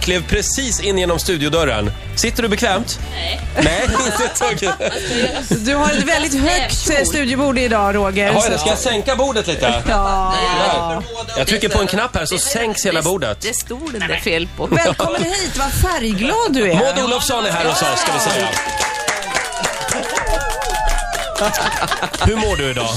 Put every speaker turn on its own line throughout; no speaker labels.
klev precis in genom studiodörren. Sitter du bekvämt? Nej. Nej, inte ett tugg.
Du har ett väldigt högt eh, studiobord idag, Roger. Så-
det? Ska jag sänka bordet lite?
Ja.
Jag trycker på en knapp här så sänks hela bordet.
Det stod det fel på.
Välkommen hit, vad färgglad du är.
Maud Olofsson är här hos oss, ska vi säga. Hur mår du idag?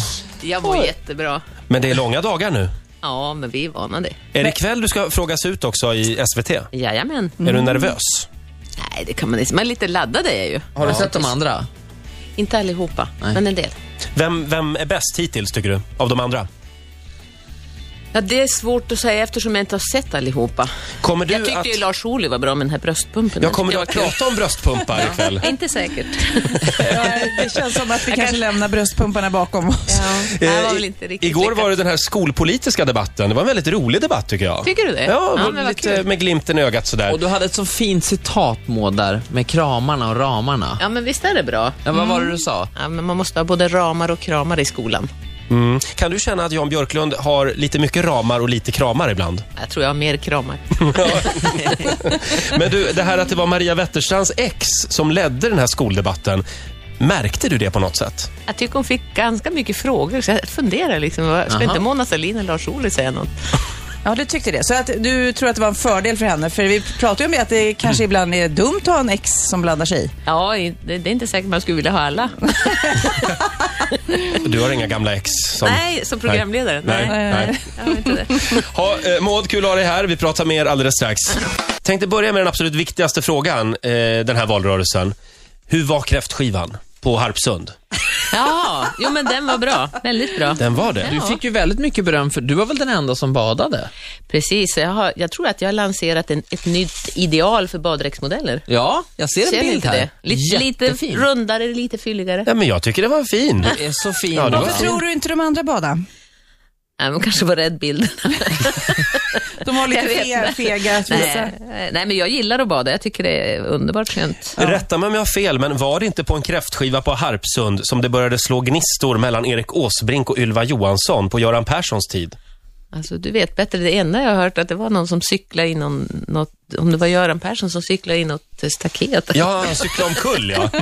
Jag mår jättebra.
Men det är långa dagar nu.
Ja, men vi är vana det.
Är det ikväll du ska frågas ut också i SVT?
Jajamän.
Är du nervös?
Nej, det kan man inte. Är lite laddad är jag ju.
Har du sett de andra?
Inte allihopa, men en del.
Vem, vem är bäst hittills tycker du, av de andra?
Ja, det är svårt att säga eftersom jag inte har sett allihopa.
Kommer du
Jag tyckte
att...
ju Lars Ohly var bra med den här bröstpumpen.
Jag kommer du att
jag
prata om bröstpumpar ikväll?
Inte säkert.
Ja, det känns som att vi kanske lämnar bröstpumparna bakom oss.
Ja, det
Eh,
var
i-
väl inte riktigt
Igår
lyckat.
var det den här skolpolitiska debatten. Det var en väldigt rolig debatt tycker jag.
Tycker du det?
Ja,
Ja,
lite
kul.
med glimten i ögat sådär.
Och du hade ett så fint citat Maud där med kramarna och ramarna.
Ja, men visst är det bra?
Ja, vad var det du sa?
Ja, men man måste ha både ramar och kramar i skolan.
Mm. Kan du känna att Jan Björklund har lite mycket ramar och lite kramar ibland?
Jag tror jag har mer kramar.
Men du, det här att det var Maria Wetterstrands ex som ledde den här skoldebatten. Märkte du det på något sätt?
Jag tycker hon fick ganska mycket frågor, så jag funderar liksom. Ska
Aha.
inte Mona Sahlin eller Lars Ohly säga något?
Ja, du tyckte det. Så att du tror att det var en fördel för henne. För vi pratar ju om det att det kanske ibland är dumt att ha en ex som blandar sig i.
Ja, det, det är inte säkert man skulle vilja ha alla.
Du har inga gamla ex som...
Nej, som programledare.
Nej.
Nej.
Nej.
Jag har inte det.
Ha, eh, Maud, kul att ha dig här. Vi pratar mer alldeles strax. Tänkte börja med den absolut viktigaste frågan eh, den här valrörelsen. Hur var kräftskivan på Harpsund?
Ja, jo men den var bra. Väldigt bra.
Den var det?
Du fick ju väldigt mycket beröm för du var väl den enda som badade?
Precis, jag, har, jag tror att jag har lanserat en, ett nytt ideal för baddräktsmodeller.
Ja, jag ser en
Ser ni
bild
inte
här.
det? Lite, lite
Jättefin.
rundare, lite fylligare.
Ja, men jag tycker det var fin.
Det är så fin.
Ja, det var-
Varför tror du inte de andra badade?
Nej, men kanske var rädd bild.
De var lite fe, fega
nej, nej, men jag gillar att bada. Jag tycker det är underbart skönt.
Rätta mig om jag har fel, men var det inte på en kräftskiva på Harpsund som det började slå gnistor mellan Erik Åsbrink och Ylva Johansson på Göran Perssons tid?
Alltså, du vet bättre. Det enda jag har hört att det var någon som cyklade i någon, något, om det var Göran Persson som cyklade i något staket.
Ja, han cyklade omkull, ja.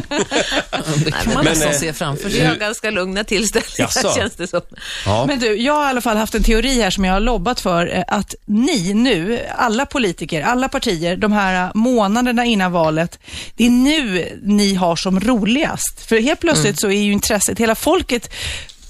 Det kan man
Men,
nästan
eh,
se framför
Vi
sig.
har ganska lugna tillställningar,
Jaså?
känns det som.
ja.
Men du, jag har i alla fall haft en teori här som jag har lobbat för. eh, Att ni nu, alla politiker, alla partier, de här eh, månaderna innan valet, det är nu ni har som roligast. För helt plötsligt så är ju intresset, hela folket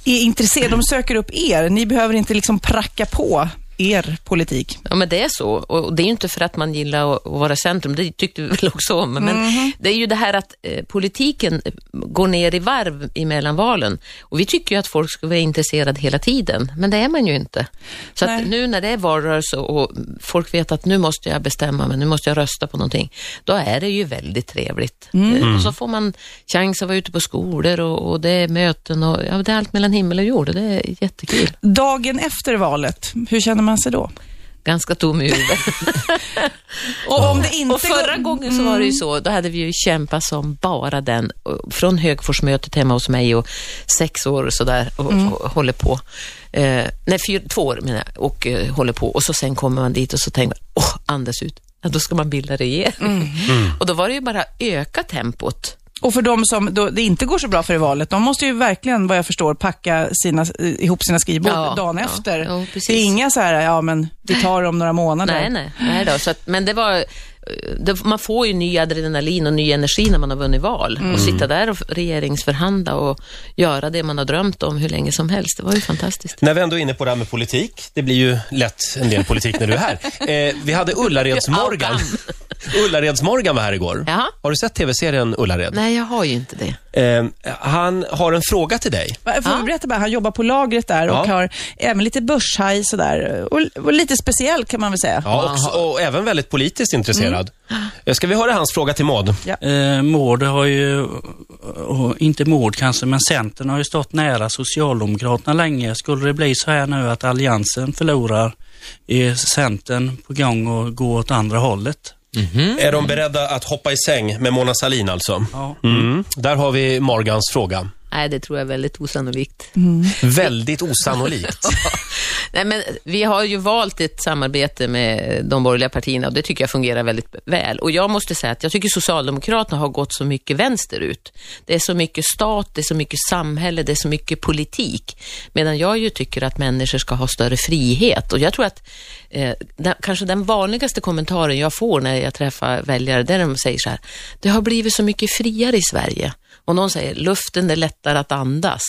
är intresserade, de söker upp er. Ni behöver inte liksom pracka på er politik.
Ja, men det är så. Och det är ju inte för att man gillar att vara centrum, det tyckte vi väl också om. Men det är ju det här att eh, politiken går ner i varv emellan valen. Och vi tycker ju att folk ska vara intresserade hela tiden, men det är man ju inte. Så
Nej.
att nu när det är valrörelse och folk vet att nu måste jag bestämma mig, nu måste jag rösta på någonting, då är det ju väldigt trevligt. Eh, Och så får man chans att vara ute på skolor och, och det är möten och ja, det är allt mellan himmel och jord och det är jättekul.
Dagen efter valet, hur känner man sig då?
Ganska tom i huvudet.
Och om det inte
Och förra
går-
gången så var det ju så, då hade vi ju kämpat som bara den, och från Högforsmötet hemma hos mig och sex år och sådär och, och håller på. Eh, nej, fyra, två år menar jag, och eh, håller på. Och så sen kommer man dit och så tänker man, åh, andas ut. Ja, då ska man bilda regering. Och då var det ju bara öka tempot.
Och för de som det inte går så bra för i valet, de måste ju verkligen, vad jag förstår, packa sina, eh, ihop sina skrivbord
Ja,
dagen
ja.
efter.
Jo,
det är inga så här, ja men vi tar om några månader.
Nej, nej, nej då. Så att, men det var, man får ju ny adrenalin och ny energi när man har vunnit val. Och sitta där och regeringsförhandla och göra det man har drömt om hur länge som helst. Det var ju fantastiskt.
När vi ändå är inne på det här med politik, det blir ju lätt en del politik när du är här. Eh, vi hade Ullareds-Morgan. Ullareds-Morgan var här igår.
Jaha.
Har du sett tv-serien Ullared?
Nej, jag har ju inte det.
Eh, han har en fråga till dig.
Får vi berätta bara, han jobbar på lagret där och
Ja.
har även lite börshaj sådär. Och, och lite speciell kan man väl säga.
Ja, också, och även väldigt politiskt intresserad. Eh, Ska vi höra hans fråga till Maud?
Eh, Mård har ju, och inte Mård kanske, men Centern har ju stått nära Socialdemokraterna länge. Skulle det bli så här nu att Alliansen förlorar, är Centern på gång att gå åt andra hållet?
Är de beredda att hoppa i säng med Mona Sahlin alltså?
Ja.
Mm. Där har vi Morgans fråga.
Nej, det tror jag är väldigt osannolikt.
Väldigt osannolikt.
Nej, men vi har ju valt ett samarbete med de borgerliga partierna och det tycker jag fungerar väldigt väl. Och jag måste säga att jag tycker Socialdemokraterna har gått så mycket vänsterut. Det är så mycket stat, det är så mycket samhälle, det är så mycket politik. Medan jag ju tycker att människor ska ha större frihet. Och jag tror att eh, den, kanske den vanligaste kommentaren jag får när jag träffar väljare, det är när de säger så här, det har blivit så mycket friare i Sverige. Och någon säger, luften är lättare att andas.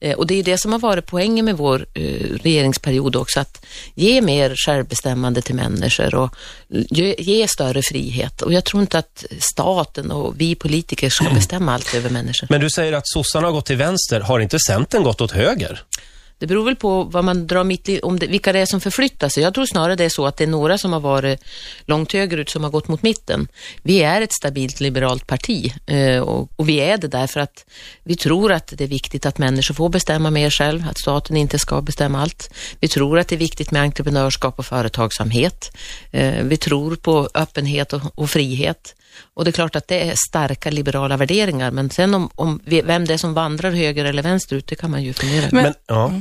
Eh, och det är det som har varit poängen med vår eh, regeringsperiod också, att ge mer självbestämmande till människor och eh, ge, ge större frihet. Och jag tror inte att staten och vi politiker ska bestämma allt över människor.
Men du säger att sossarna har gått till vänster. Har inte Centern gått åt höger?
Det beror väl på vad man drar mitt i, om det, vilka det är som förflyttar sig. Jag tror snarare det är så att det är några som har varit långt högerut som har gått mot mitten. Vi är ett stabilt liberalt parti eh, och, och, vi är det därför att vi tror att det är viktigt att människor får bestämma mer själv, att staten inte ska bestämma allt. Vi tror att det är viktigt med entreprenörskap och företagsamhet. Eh, vi tror på öppenhet och, och frihet. Och det är klart att det är starka liberala värderingar, men sen om, om vem det är som vandrar höger eller vänsterut, det kan man ju fundera
Men, men ja.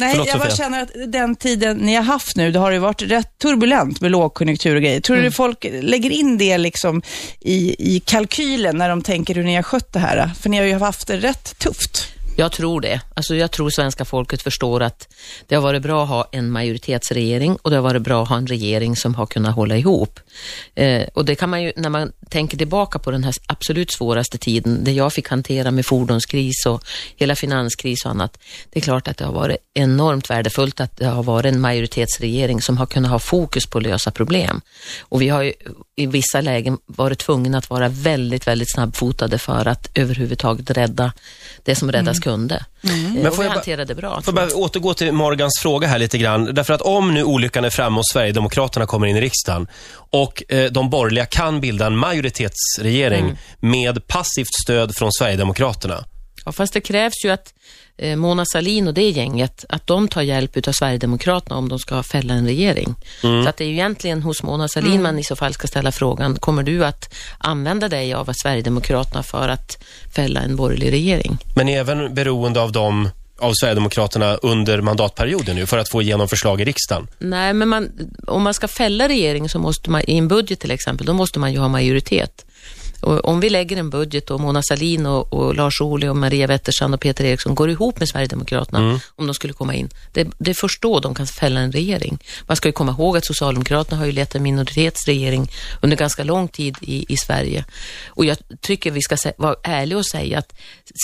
Nej, Förlåt, jag bara känner att den tiden ni har haft nu, det har ju varit rätt turbulent med lågkonjunktur och grejer. Tror du mm. folk lägger in det liksom i, i kalkylen när de tänker hur ni har skött det här? För ni har ju haft det rätt tufft.
Jag tror det. Alltså jag tror svenska folket förstår att det har varit bra att ha en majoritetsregering och det har varit bra att ha en regering som har kunnat hålla ihop. Eh, och det kan man ju, när man tänker tillbaka på den här absolut svåraste tiden, det jag fick hantera med fordonskris och hela finanskris och annat. Det är klart att det har varit enormt värdefullt att det har varit en majoritetsregering som har kunnat ha fokus på att lösa problem. Och vi har ju i vissa lägen varit tvungna att vara väldigt, väldigt snabbfotade för att överhuvudtaget rädda det som räddas mm. kunde. Mm. Men får vi hanterade bra.
Får jag bara återgå till Morgans fråga här lite grann. Därför att om nu olyckan är framme och Sverigedemokraterna kommer in i riksdagen och eh, de borgerliga kan bilda en majoritetsregering mm. med passivt stöd från Sverigedemokraterna.
Ja, fast det krävs ju att eh, Mona Salin och det gänget, att de tar hjälp av Sverigedemokraterna om de ska fälla en regering. Mm. Så att det är ju egentligen hos Mona Salin mm. man i så fall ska ställa frågan, kommer du att använda dig av Sverigedemokraterna för att fälla en borgerlig regering?
Men är även beroende av dem av Sverigedemokraterna under mandatperioden nu för att få igenom förslag i riksdagen?
Nej, men man, om man ska fälla regeringen så måste man, i en budget till exempel, då måste man ju ha majoritet. Och om vi lägger en budget och Mona Salin och, och Lars Ohly och Maria Wetterstrand och Peter Eriksson går ihop med Sverigedemokraterna mm. om de skulle komma in. Det, det är först då de kan fälla en regering. Man ska ju komma ihåg att Socialdemokraterna har ju lett en minoritetsregering under ganska lång tid i, i Sverige. Och jag tycker vi ska vara ärliga och säga att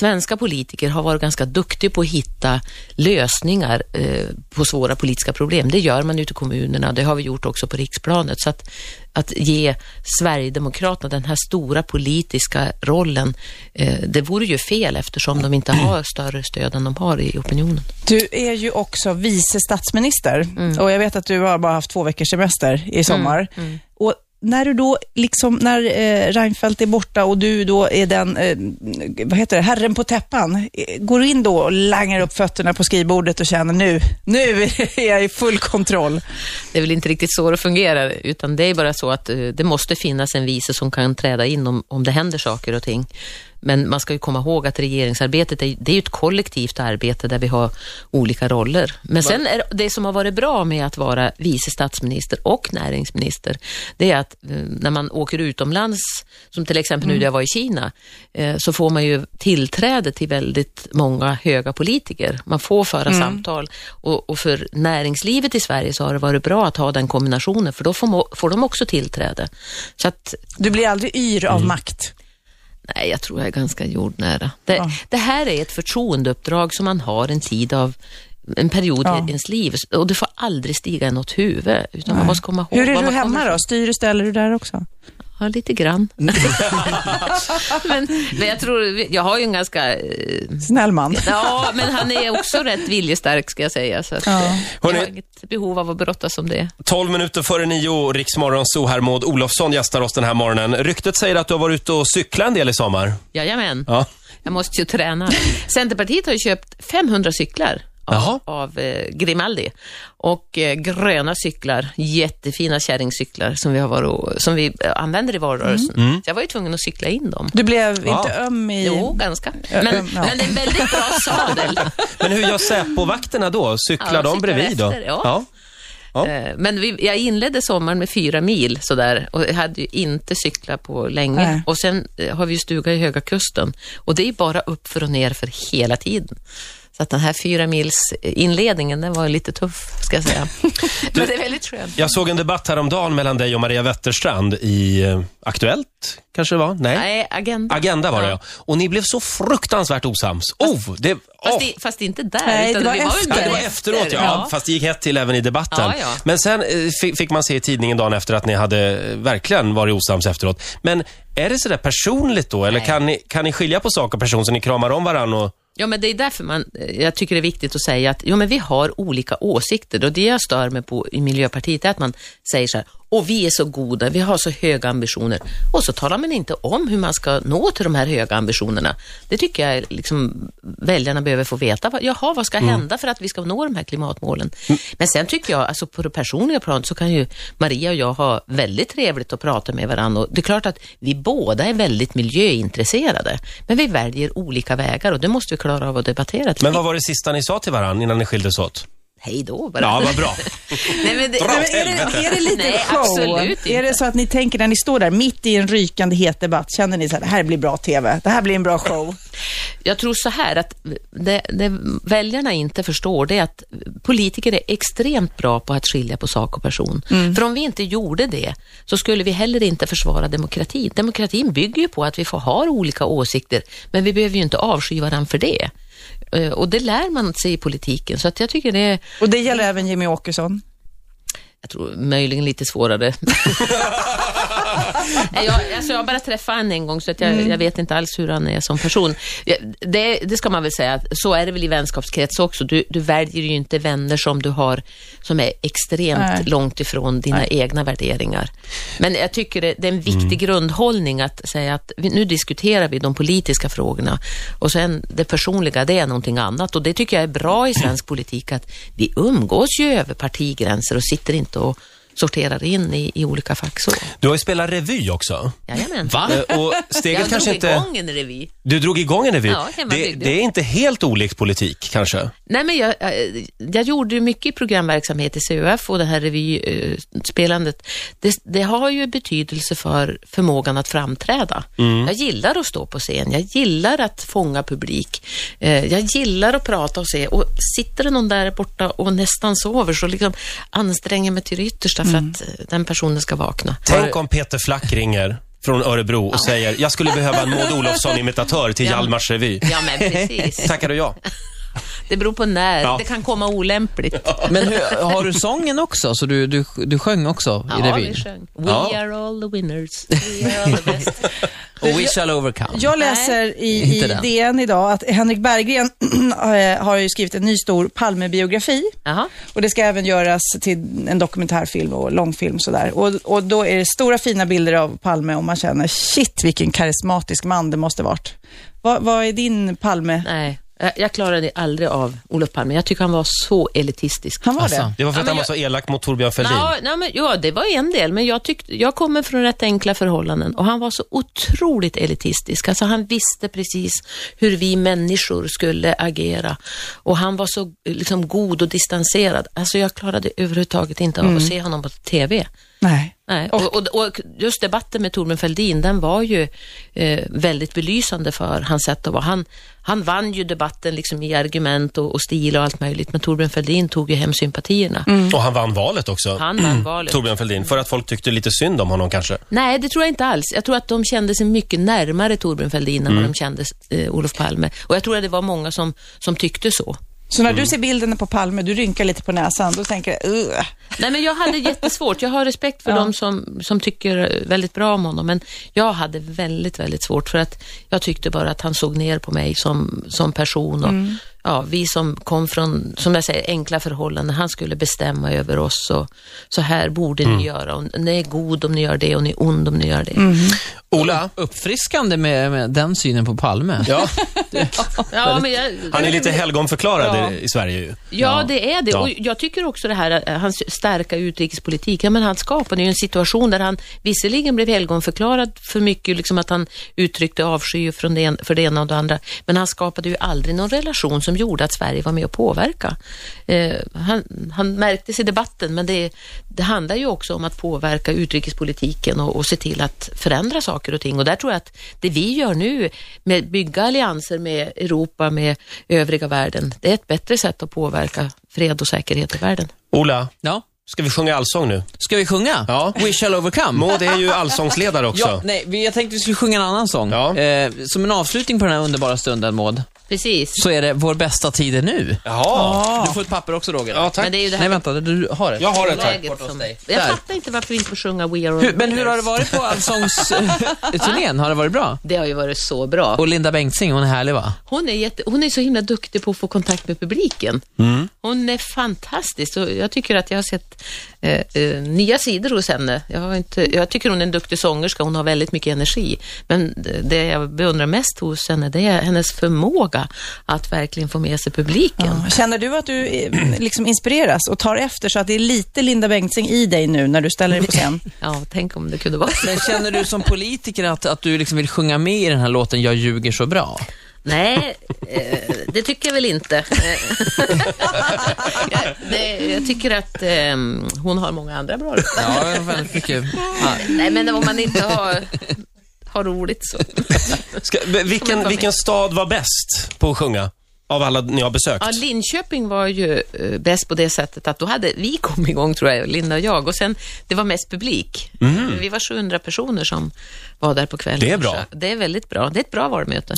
svenska politiker har varit ganska duktiga på att hitta lösningar eh, på svåra politiska problem. Det gör man ute i kommunerna, det har vi gjort också på riksplanet. Så att att ge Sverigedemokraterna den här stora politiska rollen, eh, det vore ju fel eftersom de inte har större stöd än de har i opinionen.
Du är ju också vice statsminister mm. och jag vet att du har bara haft två veckors semester i sommar. Mm. Mm. Och när du då, liksom, när eh, Reinfeldt är borta och du då är den, eh, vad heter det, herren på täppan, eh, Går du in då och langar upp fötterna på skrivbordet och känner nu, nu är jag i full kontroll.
Det är väl inte riktigt så det fungerar, utan det är bara så att eh, det måste finnas en vice som kan träda in om, om det händer saker och ting. Men man ska ju komma ihåg att regeringsarbetet är, det är ett kollektivt arbete där vi har olika roller. Men sen är det som har varit bra med att vara vice statsminister och näringsminister, det är att eh, när man åker utomlands, som till exempel mm. nu när jag var i Kina, eh, så får man ju tillträde till väldigt många höga politiker. Man får föra mm. samtal och, och, för näringslivet i Sverige så har det varit bra att ha den kombinationen, för då får, får de också tillträde. Så att,
du blir aldrig yr av mm. makt?
Nej, jag tror jag är ganska jordnära. Det, ja. det här är ett förtroendeuppdrag som man har en tid av en period ja. i ens liv och det får aldrig stiga i något huvud. Utan man måste komma ihåg
Hur är du hemma då? Styr och ställer du där också?
Ja, lite grann. men, men jag tror, jag har ju en ganska...
Eh, Snäll man.
ja, men han är också rätt viljestark ska jag säga. Så att, ja. jag har inget behov av att brottas om det.
12 minuter före nio, Riksmorgon så här Maud Olofsson gästar oss den här morgonen. Ryktet säger att du har varit ute och cyklat en del i sommar.
Jajamän. Ja. Jag måste ju träna. Centerpartiet har ju köpt 500 cyklar. Av, av eh, Grimaldi. Och eh, gröna cyklar, jättefina kärringcyklar som vi, har varit, och- som vi eh, använder i valrörelsen.
Mm.
Så jag var ju tvungen att cykla in dem.
Du blev
Ja.
inte öm i...
Jo, ganska. Men,
ja.
men det är en väldigt bra sadel.
Men hur gör Säpo-vakterna då? Cyklar
Ja,
de
cyklar
bredvid då?
efter, ja.
Ja.
Eh, Men vi, jag inledde sommaren med fyra mil sådär och jag hade ju inte cyklat på länge.
Nej.
Och sen eh, har vi ju stuga i Höga Kusten och det är bara upp för och ner för hela tiden. Så att den här fyra mils inledningen, den var lite tuff, ska jag säga. Men det är väldigt skönt.
Jag såg en debatt häromdagen mellan dig och Maria Wetterstrand i eh, Aktuellt, kanske det var? Nej?
Nej, agenda.
Agenda var det ja. Och ni blev så fruktansvärt osams. Oh, det...
Fast,
oh.
i, fast inte där,
Nej,
utan
det var
vi var
efter.
Ja, det var efteråt, ja.
Ja.
Fast det gick hett till även i debatten.
Ja, ja.
Men sen eh, fi- fick man se i tidningen dagen efter att ni hade eh, verkligen varit osams efteråt. Men är det sådär personligt då? Eller
Nej.
kan ni, kan ni skilja på sak och person så ni kramar om varandra? Och...
Ja, men det är därför man, eh, jag tycker det är viktigt att säga att jo, men vi har olika åsikter. Och det jag stör mig på i Miljöpartiet är att man säger så här, och vi är så goda, vi har så höga ambitioner och så talar man inte om hur man ska nå till de här höga ambitionerna. Det tycker jag liksom väljarna behöver få veta. Jaha, vad ska hända för att vi ska nå de här klimatmålen? Men sen tycker jag, alltså på det personliga planet så kan ju Maria och jag ha väldigt trevligt att prata med varandra och det är klart att vi båda är väldigt miljöintresserade, men vi väljer olika vägar och det måste vi klara av att debattera.
Men vad var det sista ni sa till varandra innan ni skildes åt?
Hej då bara.
Ja, vad bra.
Nej, men det,
Dra
Nej, är, det, är det lite
Nej,
show?
absolut inte.
Är det så att ni tänker när ni står där mitt i en rykande het debatt, känner ni så här, det här blir bra TV, det här blir en bra show?
Jag tror så här att det, det väljarna inte förstår det är att politiker är extremt bra på att skilja på sak och person. För om vi inte gjorde det så skulle vi heller inte försvara demokratin. Demokratin bygger ju på att vi får ha olika åsikter, men vi behöver ju inte avsky varandra för det. Eh, och det lär man sig i politiken, så att jag tycker det är,
Och det gäller även Jimmy Åkesson
jag tror möjligen lite svårare. Nej, jag, alltså jag har bara träffat honom en gång, så att jag, jag vet inte alls hur han är som person. Det, det ska man väl säga, så är det väl i vänskapskrets också. Du, du väljer ju inte vänner som du har, som är extremt
Nej.
långt ifrån dina egna värderingar. Men jag tycker det, det är en viktig grundhållning att säga att vi, nu diskuterar vi de politiska frågorna och sen det personliga, det är någonting annat. Och det tycker jag är bra i svensk politik, att vi umgås ju över partigränser och sitter inte och sorterar in i, i olika fack så.
Du har ju spelat revy också.
Jajamän.
Va? Eh, Och steget
Jag
kanske
drog
inte...
igång en revy.
Du drog igång en revy.
Ja,
det, det är inte helt olikt politik kanske?
Nej, men jag, jag, jag gjorde mycket programverksamhet i CUF och det här revyspelandet. Det, det har ju betydelse för förmågan att framträda. Jag gillar att stå på scen, jag gillar att fånga publik, eh, jag gillar att prata och se. Och sitter det någon där borta och nästan sover så liksom anstränger mig till det yttersta för att eh, den personen ska vakna.
Tänk om Peter Flack ringer från Örebro och säger jag skulle behöva en Maud Olofsson-imitatör till
Ja.
Hjalmars revy.
Ja, men precis.
Tackar du ja?
Det beror på när.
Ja.
Det kan komma olämpligt.
Men hur, har du sången också? Så du, du, du sjöng också i
Ja,
revyn?
vi sjöng. We
Ja.
are all the winners. We are all the best.
Och We shall overcome.
Jag läser i, i. DN idag att Henrik Berggren eh, har ju skrivit en ny stor Palmebiografi. Och det ska även göras till en dokumentärfilm och långfilm sådär. Och, och då är det stora fina bilder av Palme och man känner shit vilken karismatisk man det måste varit. Vad, vad är din Palme?
Nej, jag, jag klarade aldrig av Olof Palme. Jag tycker han var så elitistisk.
Han var
Alltså.
det?
Det var för
Ja,
att
men
han var så elak mot Torbjörn Fälldin.
Ja, nej, men, ja, det var en del, men jag, tyckte, jag kommer från rätt enkla förhållanden och han var så otroligt elitistisk. Alltså, han visste precis hur vi människor skulle agera och han var så liksom, god och distanserad. Alltså, jag klarade överhuvudtaget inte av att se honom på TV.
Nej.
Nej. Och, och, och just debatten med Torbjörn Fälldin, den var ju eh, väldigt belysande för hans sätt att vara. Han, han vann ju debatten liksom i argument och, och stil och allt möjligt, men Torbjörn Fälldin tog ju hem sympatierna.
Och han vann valet också.
Han vann valet.
Torbjörn Fälldin. För att folk tyckte lite synd om honom kanske.
Nej, det tror jag inte alls. Jag tror att de kände sig mycket närmare Torbjörn Fälldin än vad de kände eh, Olof Palme. Och jag tror att det var många som, som tyckte så.
Så när du ser bilden på Palme, du rynkar lite på näsan, då tänker du, uh.
Nej, men jag hade jättesvårt. Jag har respekt för
Ja.
de som, som tycker väldigt bra om honom, men jag hade väldigt, väldigt svårt för att jag tyckte bara att han såg ner på mig som, som person och ja, vi som kom från, som jag säger, enkla förhållanden, han skulle bestämma över oss och så här borde ni göra. Och ni är god om ni gör det och ni är ond om ni gör det.
Ola?
Uppfriskande med, med den synen på Palme.
Ja,
Ja, men jag,
han är lite helgonförklarad i, i Sverige ju.
Ja, det är det.
Ja.
Och jag tycker också det här, eh, hans starka utrikespolitik, ja, men han skapade ju en situation där han visserligen blev helgonförklarad för mycket, liksom att han uttryckte avsky från det, en- för det ena och det andra, men han skapade ju aldrig någon relation som gjorde att Sverige var med och påverka. Eh, han, han märktes i debatten, men det, det handlar ju också om att påverka utrikespolitiken och, och se till att förändra saker och ting. Och där tror jag att det vi gör nu, med bygga allianser med Europa, med övriga världen, det är ett bättre sätt att påverka fred och säkerhet i världen.
Ola,
Ja.
ska vi sjunga allsång nu?
Ska vi sjunga?
Ja.
We shall overcome.
Maud är ju allsångsledare också.
Ja, nej, jag tänkte vi skulle sjunga en annan sång.
Ja.
Eh, som en avslutning på den här underbara stunden, Maud,
Precis.
så är det Vår bästa tid är nu.
Jaha.
Du får ett papper också, Roger.
Ja, tack.
Men det är ju det
Nej,
här
vänta, du har ett.
Jag har ett här.
läget som... Jag
Där.
fattar inte varför vi inte får sjunga We Are All
Hur, men hur har det varit på allsångsturnén? Har det varit bra?
Det har ju varit så bra.
Och Linda Bengtzing, hon är härlig va?
Hon är, jätte, hon är så himla duktig på att få kontakt med publiken.
Mm.
Hon är fantastisk och jag tycker att jag har sett eh, eh, nya sidor hos henne. Jag, har inte, jag tycker hon är en duktig sångerska, hon har väldigt mycket energi. Men det- jag beundrar mest hos henne, det är hennes förmåga att verkligen få med sig publiken.
Ja. Känner du att du eh, liksom inspireras och tar efter så att det är lite Linda Bengtzing i dig nu när du ställer dig på scen?
Ja, tänk om det kunde vara.
Men känner du som politiker att, att du liksom vill sjunga med i den här låten Jag ljuger så bra?
Nej, det tycker jag väl inte. Eh, jag, jag tycker att eh, hon har många andra bra röster.
Ja, väldigt mycket. Ja.
Nej, men om man inte har, har roligt så.
Ska, vilken, vilken stad var bäst på att sjunga? Av alla ni har besökt?
Ja, Linköping var ju eh, bäst på det sättet att då hade vi kommit igång, tror jag, Linda och jag, och sen det var mest publik. Vi var 700 personer som var där på kvällen.
Det är bra.
Det är väldigt bra. Det är ett bra valmöte.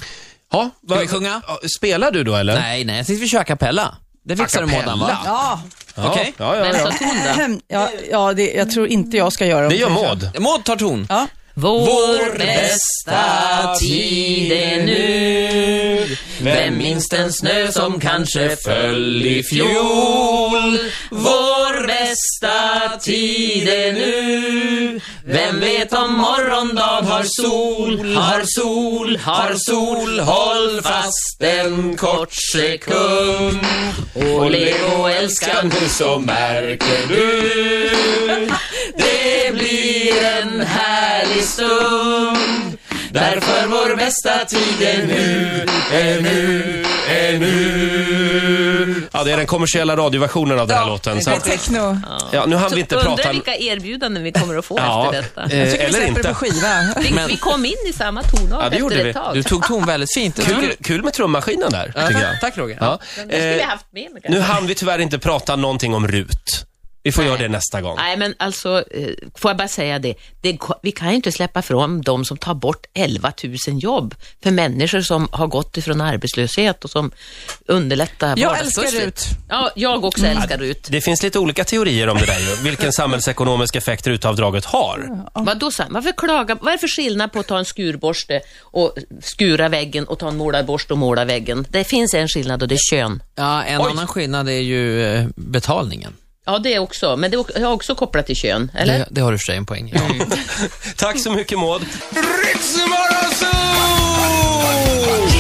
Ja,
Ska vi sjunga?
Ja, Spelar du då eller?
Nej, nej, jag tänkte vi kör a cappella. Det fixar du Mådan va?
Ja,
Ja,
Okej.
Ja, ja,
Vem
ja.
sa ton då?
ja, ja det, jag tror inte jag ska göra
Det gör Maud.
Maud tar ton.
Ja.
Vår bästa tid är nu vem minns den snö som kanske föll i fjol? Vår bästa tid är nu. Vem vet om morgondag har sol, har sol, har sol? Håll fast en kort sekund. Och lev och älska nu så märker du. Det blir en härlig stund. Därför vår bästa tid är nu, är nu, är nu
Ja, det är den kommersiella radioversionen av den här låten. Så
Det är
att,
techno.
ja, nu hann vi inte
Undrar
prata...
vilka erbjudanden vi kommer att få
Ja,
efter detta.
eh,
Jag tycker vi
eller
släpper det
inte.
på skiva.
Vi, vi kom in i samma tonart
Ja, det gjorde
efter
vi.
ett tag.
Du tog ton väldigt fint.
Kul, kul med trummaskinen där,
Ja,
tycker jag.
Tack Roger.
Ja.
Den skulle vi
Eh,
haft med mig
nu hann vi tyvärr inte prata någonting om RUT. Vi får
Nej.
göra det nästa gång.
Nej, men alltså, eh, får jag bara säga det. det. Vi kan ju inte släppa från de som tar bort 11 000 jobb för människor som har gått ifrån arbetslöshet och som underlättar
Jag älskar RUT.
Ja, jag också älskar RUT.
Det finns lite olika teorier om det där ju. Vilken samhällsekonomisk effekt RUT-avdraget har.
Vad då, Sam? Varför klaga? Vad är för skillnad på att ta en skurborste och skura väggen och ta en målarborste och måla väggen? Det finns en skillnad och det är kön.
Ja, en annan skillnad är ju eh, betalningen.
Ja, det också. Men det är också kopplat till kön, eller?
Det, det har du för sig en poäng. Ja.
Tack så mycket Maud.
Ritzmorgonzoo!